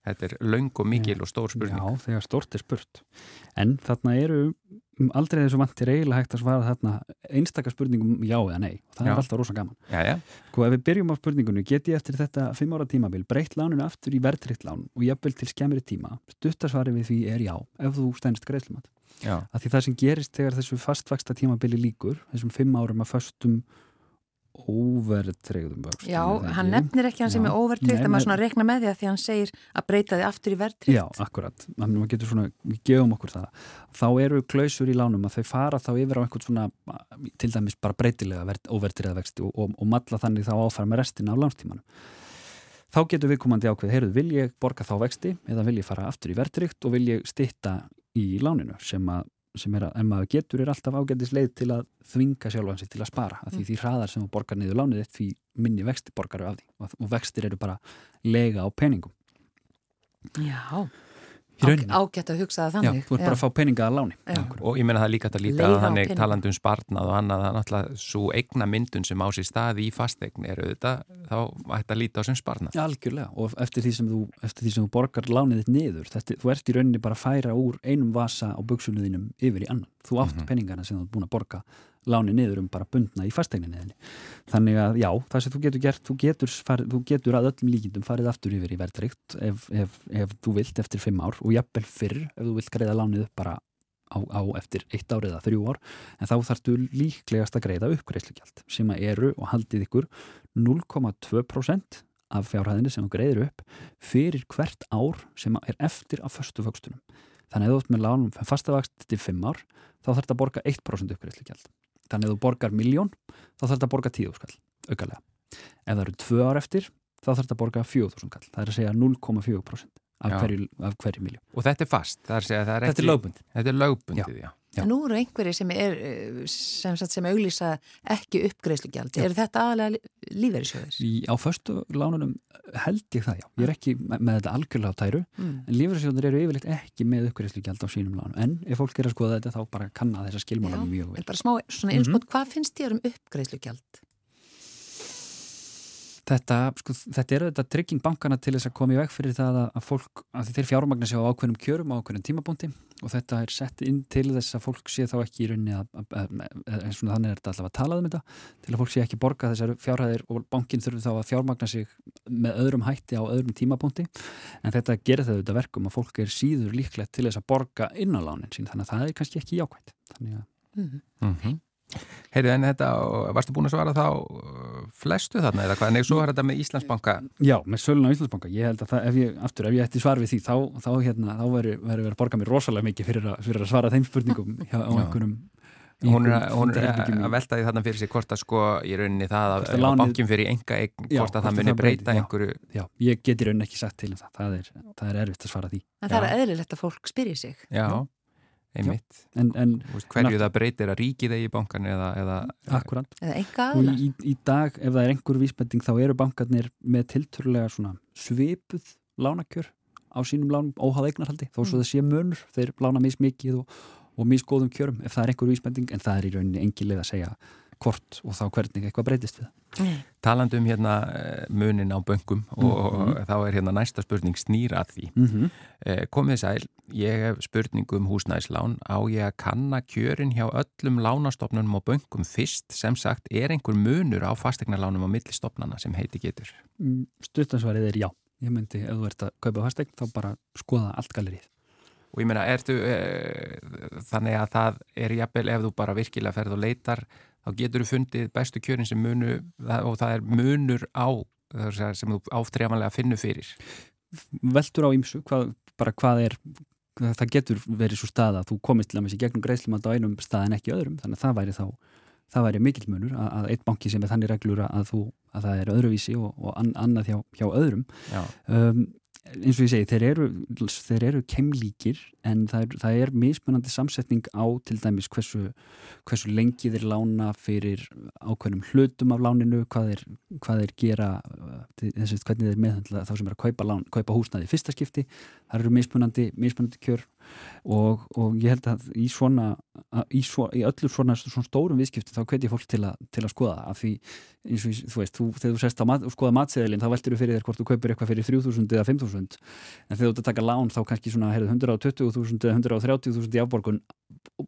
Þetta er laung og mikil og stór spurning. Já, þegar stórt er spurt. En þarna eru aldrei þessu vantir eiginlega hægt að svara þarna einstakar spurningum já eða nei. Það já. er alltaf rosa gaman. Já, já. Sko ef við byrjum á spurningunni, get ég eftir þetta fimm ára tímabil breytt láninu aftur í verðtrikt lán og jafnvel til skemmri tíma. Stuttasvari við því er já, ef þú stænst greiðslumat. Af því það sem gerist þegar þessu fastvaksta tímabili líkur, þessum fimm árum að föstum óverðtregðum vöxt Já, hann nefnir ekki hann sem er óverðtryggt að maður svona rekna með því að því hann segir að breyta því aftur í verðtrygt Já, akkurat, þannig að maður getur svona við gefum okkur það, þá eru klausur í lánum að þau fara þá yfir á einhvern svona til dæmis bara breytilega óverðtryggða vexti og, og, og matla þannig þá áfæra með restina á lánstímanum. Þá getur við komandi ákveð, heyrðu, vil ég borga þá vexti eða vil ég fara aftur í verðtrygt og vil ég stitta í láninu sem að sem er að, en maður getur er alltaf ágændis leið til að þvinga sjálfansi til að spara að því mm. því hraðar sem þú borgar niður lánið þitt því minni vexti borgaru af því. Og, og vextir eru bara lega á peningum. Já ágætt að hugsa það þannig. Já, þú ert bara að fá peninga að láni. Já. Og ég menna það líka að líta að þannig talandum spartnað og annað að náttúrulega svo eigna myndun sem á sér staði í fastegn er auðvitað, þá ætti að líta á sem spartnað. Algjörlega. Og eftir því sem þú, eftir því sem þú borgar lánið þitt niður, þetta, þú ert í rauninni bara að færa úr einum vasa á buksunuðinum yfir í annan. Þú átt mm -hmm. peningana sem þú ert búin að borga láni niður um bara bundna í fastegninniðinni. Þannig að já, það sem þú getur gert, þú getur, farið, þú getur að öllum líkindum farið aftur yfir í verðrikt ef, ef, ef þú vilt eftir fimm ár og jafnvel fyrr ef þú vilt greiða lánið bara á, á eftir eitt ár eða þrjú ár en þá þarfstu líklegast að greiða uppgreifslugjald sem að eru og haldið ykkur 0,2% af fjárhæðinni sem þú greiður upp fyrir hvert ár sem er eftir af förstu vöxtunum. Þannig að þú ert með lánum fastavakst til fimm ár þá þarf þetta að borga 1% uppgreifslugjald þannig að þú borgar miljón þá þarf þetta að borga 10 skall aukalega. Ef það eru 2 ár eftir þá þarf þetta að borga 4.000 skall það er að segja 0,4% af hverju, hverju miljón og þetta er fast það er segja, það er þetta er lögbundið þetta er lögbundið, já, já. Já. Nú eru einhverjir sem er eh, sem, sem auglýsa ekki uppgreifslugjald er þetta aðalega lífeyrisjóðir? Á förstu lánunum held ég það já, ég er ekki með, þetta algjörlega á tæru, mm. en lífeyrisjóðir eru yfirleitt ekki með uppgreifslugjald á sínum lánum en ef fólk er að skoða þetta þá bara kanna þessa skilmála mjög vel. En bara smá svona einskot, mm -hmm. hvað finnst þér um uppgreifslugjald? Þetta, sko, þetta er þetta trygging bankana til þess að koma í veg fyrir það að fólk, að þeir fjármagnar sér á ákveðnum kjörum á ákveðnum tímabúndi og þetta er sett inn til þess að fólk sé þá ekki í rauninni að, að svona, þannig er þetta allavega að talað um þetta til að fólk sé ekki borga þessar fjárhæðir og bankin þurfi þá að fjármagna sig með öðrum hætti á öðrum tímabúndi en þetta gerir þau þetta verkum að fólk er síður líklegt til þess að borga inn á lánin sín þannig að það er kannski ekki jákvæmt þannig að mm -hmm. Heyrðu en þetta, varstu búin að svara þá uh, flestu þarna eða hvað? Nei, svo er þetta með Íslandsbanka. Já, með sölun á Íslandsbanka. Ég held að það, ef ég, aftur, ef ég ætti svar við því, þá, þá hérna, þá verður verið að borga mér rosalega mikið fyrir að, fyrir að svara þeim spurningum hjá, á einhverjum Hún er, hún er að velta því þarna fyrir sig hvort að sko í rauninni það að, að bankin fyrir enga eign, hvort að það muni breyta já, einhverju. Já, ég get í rauninni ekki sagt til um það. Það er, það er erfitt að svara því. En það er eðlilegt að fólk spyrir sig. Já, einmitt. En, en, Vist, hverju það breytir að ríkið eigi bankan eða, eða, eða í, í dag ef það er einhver vísbending þá eru bankarnir með tilturlega svipuð lánakjör á sínum lánum óháð eignarhaldi. Þó svo mm. það sé munur, þeir lána mís mikið og, og mís góðum kjörum ef það er einhver vísbending en það er í rauninni engileg að segja hvort og þá hvernig eitthvað breytist við mm. Talandu um hérna eh, munin á böngum og, mm -hmm. og þá er hérna næsta spurning snýra að því. Mm -hmm. komið sæl, ég hef spurning um húsnæðislán. Á ég að kanna kjörin hjá öllum lánastofnunum og böngum fyrst? Sem sagt er einhver munur á fastegnarlánum á millistofnana sem heiti getur? Mm, Stutansvarið er já. Ég myndi ef þú ert að kaupa fastegn þá bara skoða allt galerið og ég meina, ertu e, þannig að það er jafnvel ef þú bara virkilega ferð og leitar þá getur þú fundið bestu kjörin sem munu og það er munur á sem þú áþrefanlega finnur fyrir. Veldur á ímsu hvað, bara hvað er það getur verið svo stað að þú komist til að með sér gegnum greiðslumand á einum stað en ekki öðrum þannig að það væri þá það væri mikil munur að, að eitt banki sem er þannig reglur að, þú, að það er öðruvísi og, og annað hjá, hjá öðrum. Um, eins og ég segi, þeir eru, þeir eru kemlíkir en það er, það er mismunandi samsetning á til dæmis hversu, hversu lengi þeir lána fyrir ákveðnum hlutum af láninu, hvað þeir, hvað þeir gera, þess að hvernig þeir meðhandla þá sem er að kaupa, lán, kaupa húsnaði fyrsta skipti, það eru mismunandi, mismunandi kjör og, og ég held að í svona, í, svo, í öllur svona, svona stórum viðskipti þá hveti fólk til, a, til að skoða af því eins og þú veist, þú, þegar þú sérst að mat, skoða matseðilinn þá veldur þú fyrir þér hvort þú kaupir eitthvað fyrir 3.000 eða 5.000 en þegar þú ert að taka lán þá kannski svona 120.000 eða 130.000 í afborgun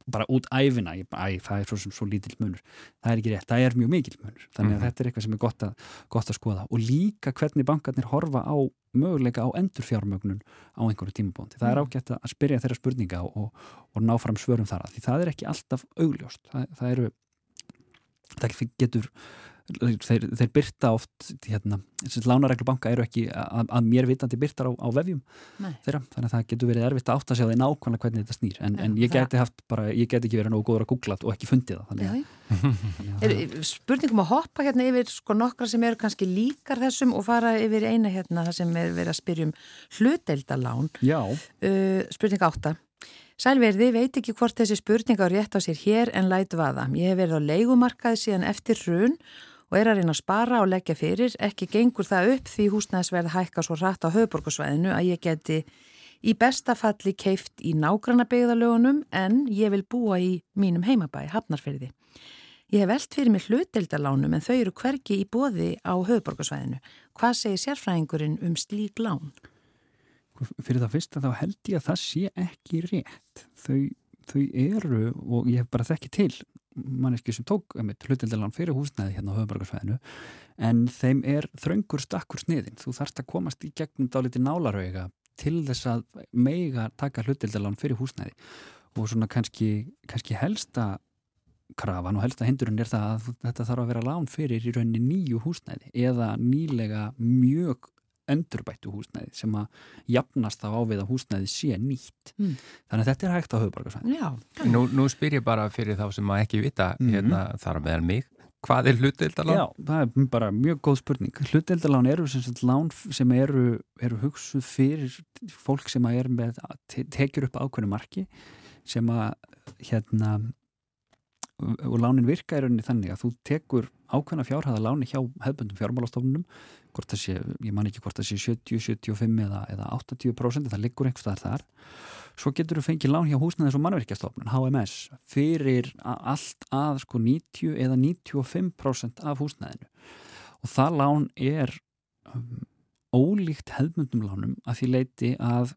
bara út æfina, æ, það er svo, svo lítill munur, það er ekki rétt, það er mjög mikil munur, þannig að mm -hmm. þetta er eitthvað sem er gott að, gott að skoða. Og líka hvernig bankarnir horfa á möguleika á endurfjármögnun á einhverju tímabóndi, það er mhm. ágætt að spyrja þeirra spurninga og, og ná fram svörum þar að því það er ekki alltaf augljóst, það, það eru það getur þeir, þeir byrta oft hérna, lánareglu banka eru ekki að, að mér vitandi byrtar á, á vefjum þeirra, þannig að það getur verið erfitt að átta sig á því nákvæmlega hvernig þetta snýr. En, en ég geti haft bara, ég geti ekki verið nógu góður að googla og ekki fundið það já, já. er, Spurningum að hoppa hérna yfir sko nokkra sem eru kannski líkar þessum og fara yfir eina hérna það sem er verið að spyrjum hluteldalán uh, Spurning átta. Sælverði veit ekki hvort þessi spurning á rétt á sér hér en lætu vaða. Ég hef verið á leikumarkaði síðan eftir hrun og er að reyna að spara og leggja fyrir. Ekki gengur það upp því húsnæðsverð hækka svo rætt á höfuborgarsvæðinu að ég geti í bestafalli keift í nágranna byggðalögunum en ég vil búa í mínum heimabæ, Hafnarferði. Ég hef velt fyrir mig hluteldalánum en þau eru hverki í bóði á höfuborgarsvæðinu. Hvað segir sérfræðingurinn um slík lán? Fyrir það fyrsta þá held ég að það sé ekki rétt. Þau, þau eru, og ég hef bara þekki til manneski sem tók hluteldalán fyrir húsnæði hérna á höfuborgarsvæðinu en þeim er þraungur stakkur sniðin. Þú þarfst að komast í gegnum dáliti nálarauga til þess að meiga taka hluteldalán fyrir húsnæði og svona kannski, kannski helsta krafan og helsta hindurinn er það að þetta þarf að vera lán fyrir í rauninni nýju húsnæði eða nýlega mjög endurbættu húsnæði sem að jafnast þá á við að húsnæði sé nýtt. Mm. Þannig að þetta er hægt á höfuborgarsvæðinu. Nú, nú spyr ég bara fyrir þá sem að ekki vita mm -hmm. hérna, þar meðal mig. Hvað er hluteldalán? Já, það er bara mjög góð spurning. Hluteldalán eru sem, sagt, lán sem eru, eru hugsuð fyrir fólk sem að er með, te tekjur upp ákveðinu marki sem að hérna og lánin virka er rauninni þannig að þú tekur ákveðna fjárhæða láni hjá hefbundum fjármálastofnunum hvort það sé, ég man ekki hvort það sé 70, 75 eða, eða 80% það liggur einhvers þar þar. Svo getur þú fengið lán hjá húsnaðis og mannverkjastofnun HMS fyrir allt að sko 90 eða 95% af húsnaðinu og það lán er um, ólíkt hefbundum lánum að því leiti að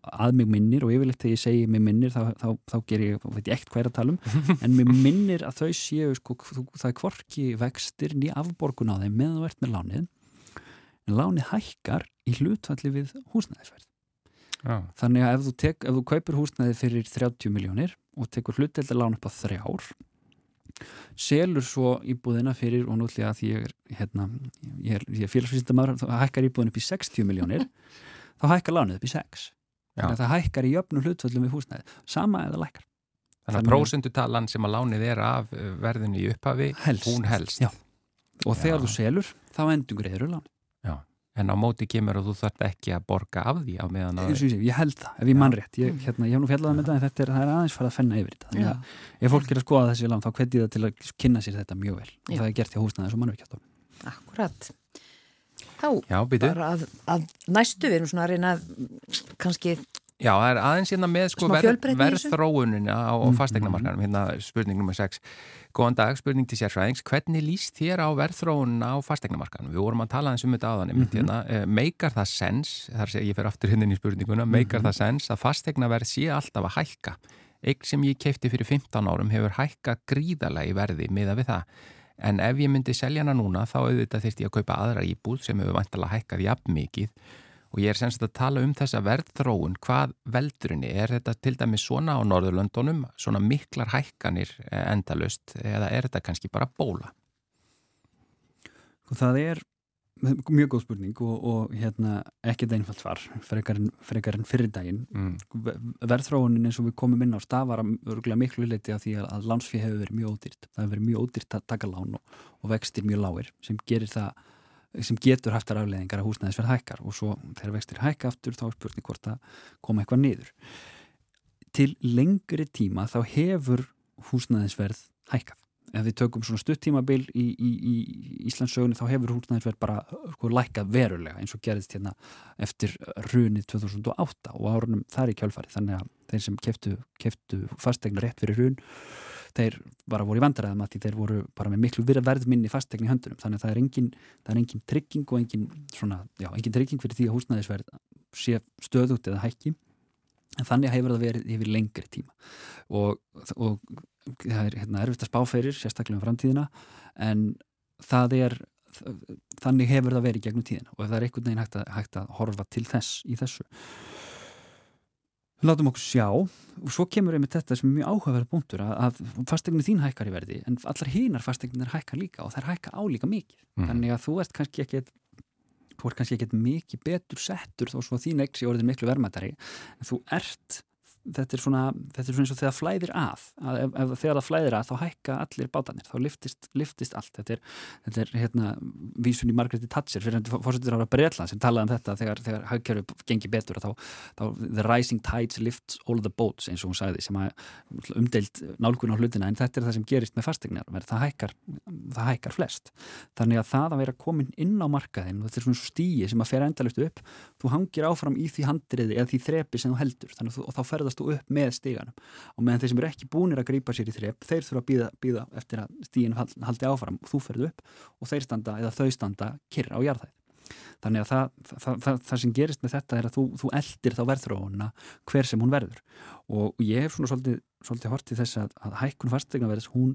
að mig minnir og yfirleitt þegar ég segi mig minnir þá, þá, þá ger ég, veit ég ekkert hvað er að tala um en mig minnir að þau séu sko, það er kvorki vextir ný afborgun á þeim meðan þú ert með lánið en lánið hækkar í hlutfalli við húsnæðisverð ah. þannig að ef þú, tek, ef þú kaupir húsnæði fyrir 30 miljónir og tekur hlutdeldar lán upp á þrjár selur svo íbúðina fyrir og nútlega að ég er, hérna, ég er, er félagsvísindamar þá hækkar íbúðin upp í 60 miljónir þá hækkar lánið upp í 6 þannig að það hækkar í jöfnum hlutvöldum við húsnæði, sama eða lækkar. Þannig að prósendutalan sem að lánið er af eh, verðinu í upphafi, helst. hún helst. Já. og þegar Já. þú selur þá endur greiður lán. Já. en á móti kemur og þú þarf ekki að borga af því á meðan að ég, ég held það, ef ég mann rétt. Ég, hérna, ég hef nú fjallað með um þetta en þetta er, er aðeins farið að fenna yfir þetta. Þannig að ef fólk er að skoða þessi lán þá hveti það til að kynna sér þetta mjög vel. Og það er gert í húsnæði Þá Já, bara að, að næstu við erum svona að reyna kannski Já, það er aðeins hérna með sko verðþróunina á mm -hmm. fastegnamarkanum, hérna spurning nr. 6. Góðan dag, spurning til sérfræðings. Hvernig líst þér á verðþróunina á fastegnamarkanum? Við vorum að tala eins um þetta áðan, mm -hmm. hérna, eh, meikar það sens, þar sé ég fyrir aftur hinn í spurninguna, meikar mm -hmm. það sens að fastegnaverð sé alltaf að hækka? Eign sem ég keipti fyrir 15 árum hefur hækka gríðarlega í verði miða við það. En ef ég myndi selja hana núna, þá auðvitað þurfti ég að kaupa aðra íbúð sem hefur vantala hækkað jafn mikið og ég er semst að tala um þessa verðþróun, hvað veldurinni, er þetta til dæmis svona á Norðurlöndunum, svona miklar hækkanir eh, endalust eða er þetta kannski bara bóla? Sko, það er mjög góð spurning og, og hérna, ekkert einfalt svar frekar en fyrir daginn. Mm. Verðþróunin eins og við komum inn á stafara miklu leiti af því að lánsfíð hefur verið mjög ódýrt. Það hefur verið mjög ódýrt að taka lán og, og vextir mjög lágir sem gerir það sem getur haft þar afleðingar að húsnæðisverð hækkar og svo þegar vextir hækka aftur þá er spurning hvort að koma eitthvað niður. Til lengri tíma þá hefur húsnæðisverð hækkað. Ef við tökum svona stuttímabil í, í, í Íslandsögunni þá hefur húsnæðisverð bara sko, lækkað verulega eins og gerðist hérna eftir runið 2008 og árunum þar í kjálfari þannig að þeir sem keftu, keftu fastegna rétt fyrir run þeir bara voru í vandaræðum að þeir voru bara með miklu verðminni fastegn í höndunum. Þannig að það er engin, það er engin trygging og engin, svona, já, engin trygging fyrir því að húsnæðisverð sé stöðut eða hækki en þannig hefur það verið yfir lengri tíma. Og, og það er hérna, erfitt að spá fyrir sérstaklega um framtíðina en það er þannig hefur það verið gegnum tíðina. Og ef það er einhvern veginn hægt að, hægt að horfa til þess í þessu. Látum okkur sjá. Og svo kemur einmitt þetta sem er mjög áhugaverð búntur að, að fastegnir þín hækkar í verði en allar hínar fastegnir hækkar líka og þær hækkar álíka mikið. Mm. þannig að þú ert kannski ekki þú ert kannski ekki mikið betur settur þó svo þín eign sé orðin miklu vermaðari en þú ert þetta er svona, þetta er svona eins og þegar flæðir að, að ef, ef þegar það flæðir að þá hækka allir bátanir, þá liftist, liftist allt, þetta er, þetta er hérna vísun í Margretti Thatcher fyrir hendur fórsettur ára Breitland sem talaði um þetta þegar, þegar hagkerfi gengi betur þá, þá the rising tides lifts all the boats eins og hún sagði sem að umdeilt nálgun á hlutina en þetta er það sem gerist með fastegnar, það hækkar það hækkar flest, þannig að það að vera komin inn á markaðin, þetta er svona stíi sem að fer endalust upp, þú hangir áfram í því handriði eða því þrepi sem þú heldur. Þannig að þá ferðast þú upp með stíganum og meðan þeir sem eru ekki búinir að grýpa sér í þrep þeir þurfa að býða, eftir að stígin haldi áfram. Og þú ferðu upp og þeir standa eða þau standa kyrra á jarðæð þannig að það, það, það, það sem gerist með þetta er að þú, þú eldir þá verðróuna hver sem hún verður. Og ég hef svona svolítið, svolítið hortið þess að, að hækkun fastegna verðs hún,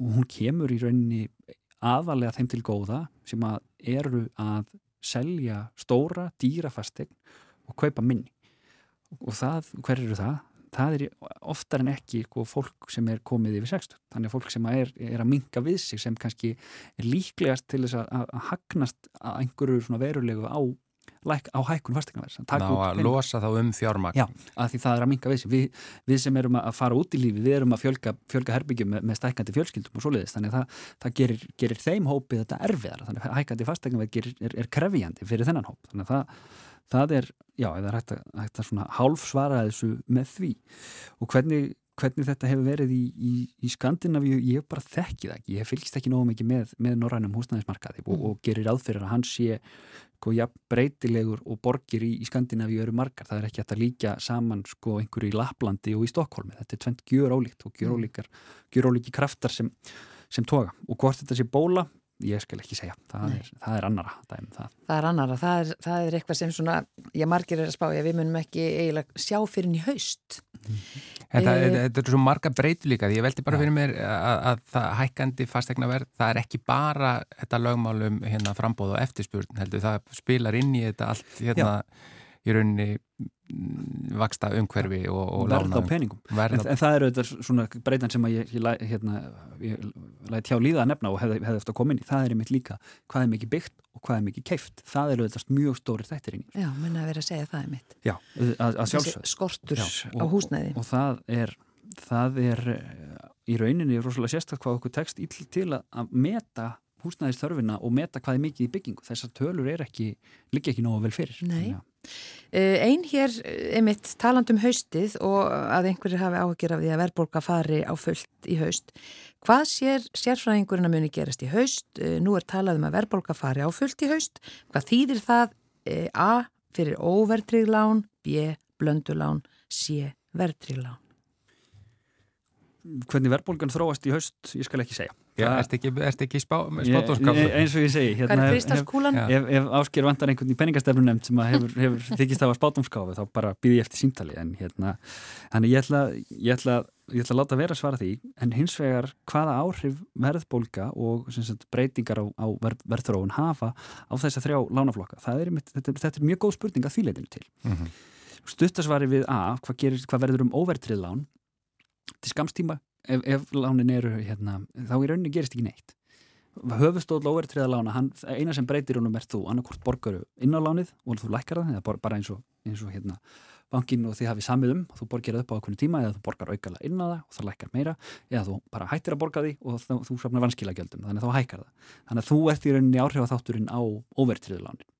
hún kemur í rauninni aðalega þeim til góða sem að eru að selja stóra dýrafastegn og kaupa minni og það, hver eru það? Það er oftar en ekki sko, fólk sem er komið yfir 60 þannig að fólk sem er, er að minga við sig sem kannski er líklegast til þess að, að hagnast að einhverju verulegu á, á hækkun fastegnaverðs Ná að losa þá um fjármagn. Já, að því það er að minga við sig. Við, við sem erum að fara út í lífi, við erum að fjölga, fjölga herbyggjum með, með stækandi fjölskyldum og svoleiðis. Þannig að það, það gerir, gerir þeim hópið þetta erfiðar þannig að hækkandi fastegnaverð er, er krefjandi fyrir þennan hóp. Þannig að það það er, já, það er hægt að, hægt að svona hálfsvara þessu með því. Og hvernig, hvernig þetta hefur verið í, í, í Skandinavíu, ég hef bara þekkið ekki, ég fylgist ekki nógu mikið með, með norrænum húsnæðismarkaði mm. og, og gerir aðfyrir að hann sé sko, ja, breytilegur og borgir í, í Skandinavíu eru margar, það er ekki að líka saman sko einhverju í Laplandi og í Stokkólmi, þetta er tvent gjur ólíkt og gjur mm. ólíki kraftar sem, sem toga. Og hvort þetta sé bóla ég skal ekki segja, það, er, það er annara dæmi, það. það er annara, það er, það er eitthvað sem svona, ég margir er að spá ég við munum ekki eiginlega sjá fyrir henni haust. Þetta, e þetta er svo marga breytu líka, ég veldi bara ja. fyrir mér að, að það hækkandi fastegna verð, það er ekki bara þetta lögmálum hérna frambóð og eftirspurn heldur, það spilar inn í þetta allt hérna Já í rauninni mm, vaksta umhverfi og, og verð á peningum. Verð en, en það eru þetta svona breytan sem ég, ég, hérna, ég læti hjá líða að nefna og hefði hef eftir að koma inn í. Það er einmitt líka hvað er mikið byggt og hvað er mikið keift það eru þetta mjög stóri þættir inn í. Já, menna að vera að segja það er mitt Já, að, að Skortur Já, og, á húsnæði. og, og það er það er í rauninni rosalega sérstaklega hvað okkur tekst til að, að meta húsnæðisþörfina og meta hvað er mikið í byggingu þessar tölur er ekki, líka ekki nógu vel fyrir Nei Eh, Einn hér, eh, einmitt, talandum haustið og að einhverjir hafi áhugir af því að verðbólka fari á fullt í haust. Hvað sér sérfræðingurinn að muni gerast í haust? Eh, nú er talað um að verðbólka fari á fullt í haust. Hvað þýðir það? A. Fyrir óvertrygglán, B. Blöndulán, C. Vertrygglán. Hvernig verðbólgan þróast í haust, ég skal ekki segja. Já, ert ekki, ekki spátónskap eins og ég segi hérna, ef, ef, ef ásker vantar einhvern í peningastefnu nefnd sem hefur, hefur þykist að spátómskáfi þá bara býði ég eftir símtali en hérna, þannig ég ætla, ég, ætla, ég ætla að láta vera að svara því en hins vegar hvaða áhrif verðbólka og sagt, breytingar á, á verðþróun hafa á þess að þrjá lánaflokka? Er, þetta, þetta er mjög góð spurning að því leitinu til. Mm -hmm. stuttasvari við A hvað, gerir, hvað verður um óvertrið lán? Til skamstíma ef, ef lánin eru hérna, þá í rauninni gerist ekki neitt. Höfustóll óvertriða lána, hann, eina sem breytir húnum er þú, annarkort borgaru inn á lánið og þú lækkar það, eða bara eins og, eins og hérna, bankin og þið hafið samið um þú borgir það upp á okkur tíma eða þú borgar aukala inn á það og það lækkar meira, eða þú bara hættir að borga því og þú, þú safnar vanskilagjöldum þannig að þá hækkar það, þannig að þú ert í rauninni áhrif á þátturinn á óvertriðu lánin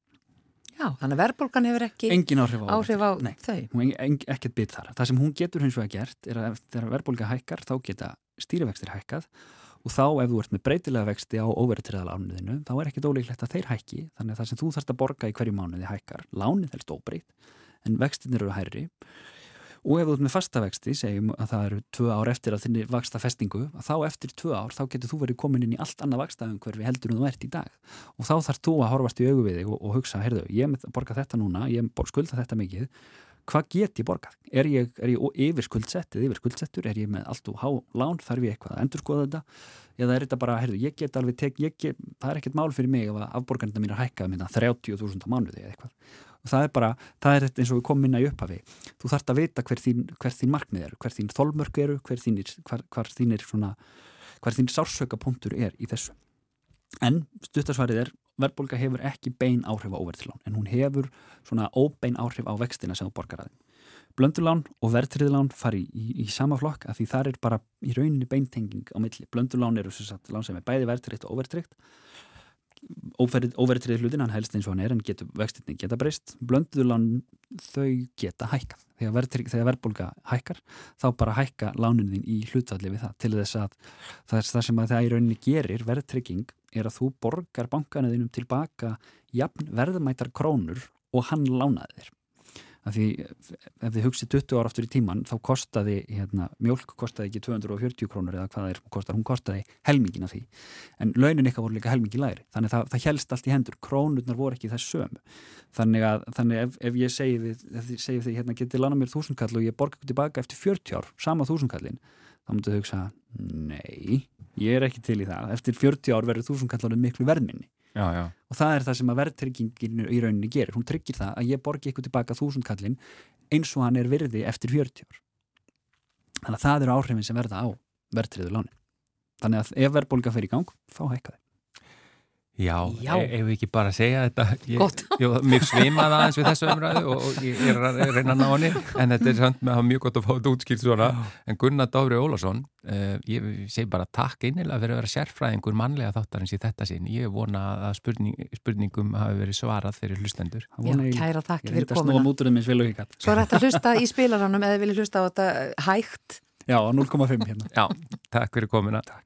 Já, þannig að verðbólgan hefur ekki engin áhrif á, áhrif á Nei, þau. Hún en, ekkert bit þar. Það sem hún getur hins vegar gert er að þegar verðbólga hækkar þá geta stýrivextir hækkað og þá ef þú ert með breytilega vexti á óverðtriðala ánuðinu þá er ekkert ólíklegt að þeir hækki þannig að það sem þú þarfst að borga í hverju mánuði hækkar. Lánið helst óbreyt en vextinir eru hærri og ef þú ert með fastavexti, segjum að það eru tvö ár eftir að þinni vaksta festingu þá eftir tvö ár, þá getur þú verið komin inn í allt annað vakstaðum hverfi heldur en þú ert í dag og þá þarf þú að horfast í augu við þig og, og hugsa, heyrðu, ég er borgað þetta núna ég skulda þetta mikið hvað get ég borgað? Er ég, ég yfir skuldsett eða yfir skuldsettur? Er ég með allt og há lán? Þarf ég eitthvað að endur skoða þetta? Eða er þetta bara, heyrðu, ég get alveg tek, get, það er ekkert mál fyrir mig að afborgarnir mín er hækkað minna 30.000 á mánuði eða eitthvað og það er bara, það er eins og við komum inn að upphafi. Þú þarfst að vita hver þín, hver þín markmið eru, hver þín þólmörk eru hver þínir, hver, hver þínir svona hver þín sársökapunktur er í þessu. En stuttasvarið er verðbólka hefur ekki bein áhrif á óverðlán en hún hefur svona óbein áhrif á vextina sem þú borgar aðeins blöndulán og verðtriðlán fari í, í, sama flokk af því það er bara í rauninni beintenging á milli. Blöndulán eru sem sagt lán sem er bæði verðtriðt og overtriðt óverðtrið hlutin, hann helst eins og hann er en getur, vextinni geta breyst. Blönduðlán þau geta hækkað. Þegar, þegar verðbólka hækkar þá bara hækka láninni í hlutvalli við það. Til þess að það er það sem að það í rauninni gerir verðtrygging er að þú borgar bankanuðinum tilbaka jafn verðmættar krónur og hann lánaði þér af því ef þið hugsið 20 ára aftur í tíman þá kostaði, hérna, mjölk kostaði ekki 240 krónur eða hvað það er kostar, hún kostaði helmingin af því. En launin eitthvað voru líka helmingi læri þannig það, það helst allt í hendur, krónurnar voru ekki þess sömu. Þannig að þannig ef, ef ég segi við, ef þið segi því hérna getið lana mér þúsundkall og ég borga tilbaka eftir 40 ár, sama þúsundkallin þá mútið þau hugsa, nei ég er ekki til í það, eftir 40 ár verður verðminni Já, já. og það er það sem að verðtryggingin í rauninni gerir, hún tryggir það að ég borgi ykkur tilbaka þúsundkallin eins og hann er virði eftir 40 ár. Þannig að það eru áhrifin sem verða á verðtriðu lánin. Þannig að ef verðbólga fer í gang, þá hækka þið Já, Já. ef við ekki bara segja þetta? Ég, ég, mér sveimaði aðeins við þessu umræðu og, og ég er að reyna að ná hann en þetta er samt með að hafa mjög gott að fá þetta útskilt svona, en Gunnar Dófri Ólason uh, ég segi bara takk einnilega fyrir að vera sérfræðingur mannlega þáttarins í þetta sín, ég vona að spurning, spurningum hafi verið svarað fyrir hlustendur. Já, kæra takk fyrir komuna. Svo er þetta að hlusta í spilaranum eða vilja hlusta á þetta hægt. Já, 0,5 hérna. Já, takk fyrir komuna. Takk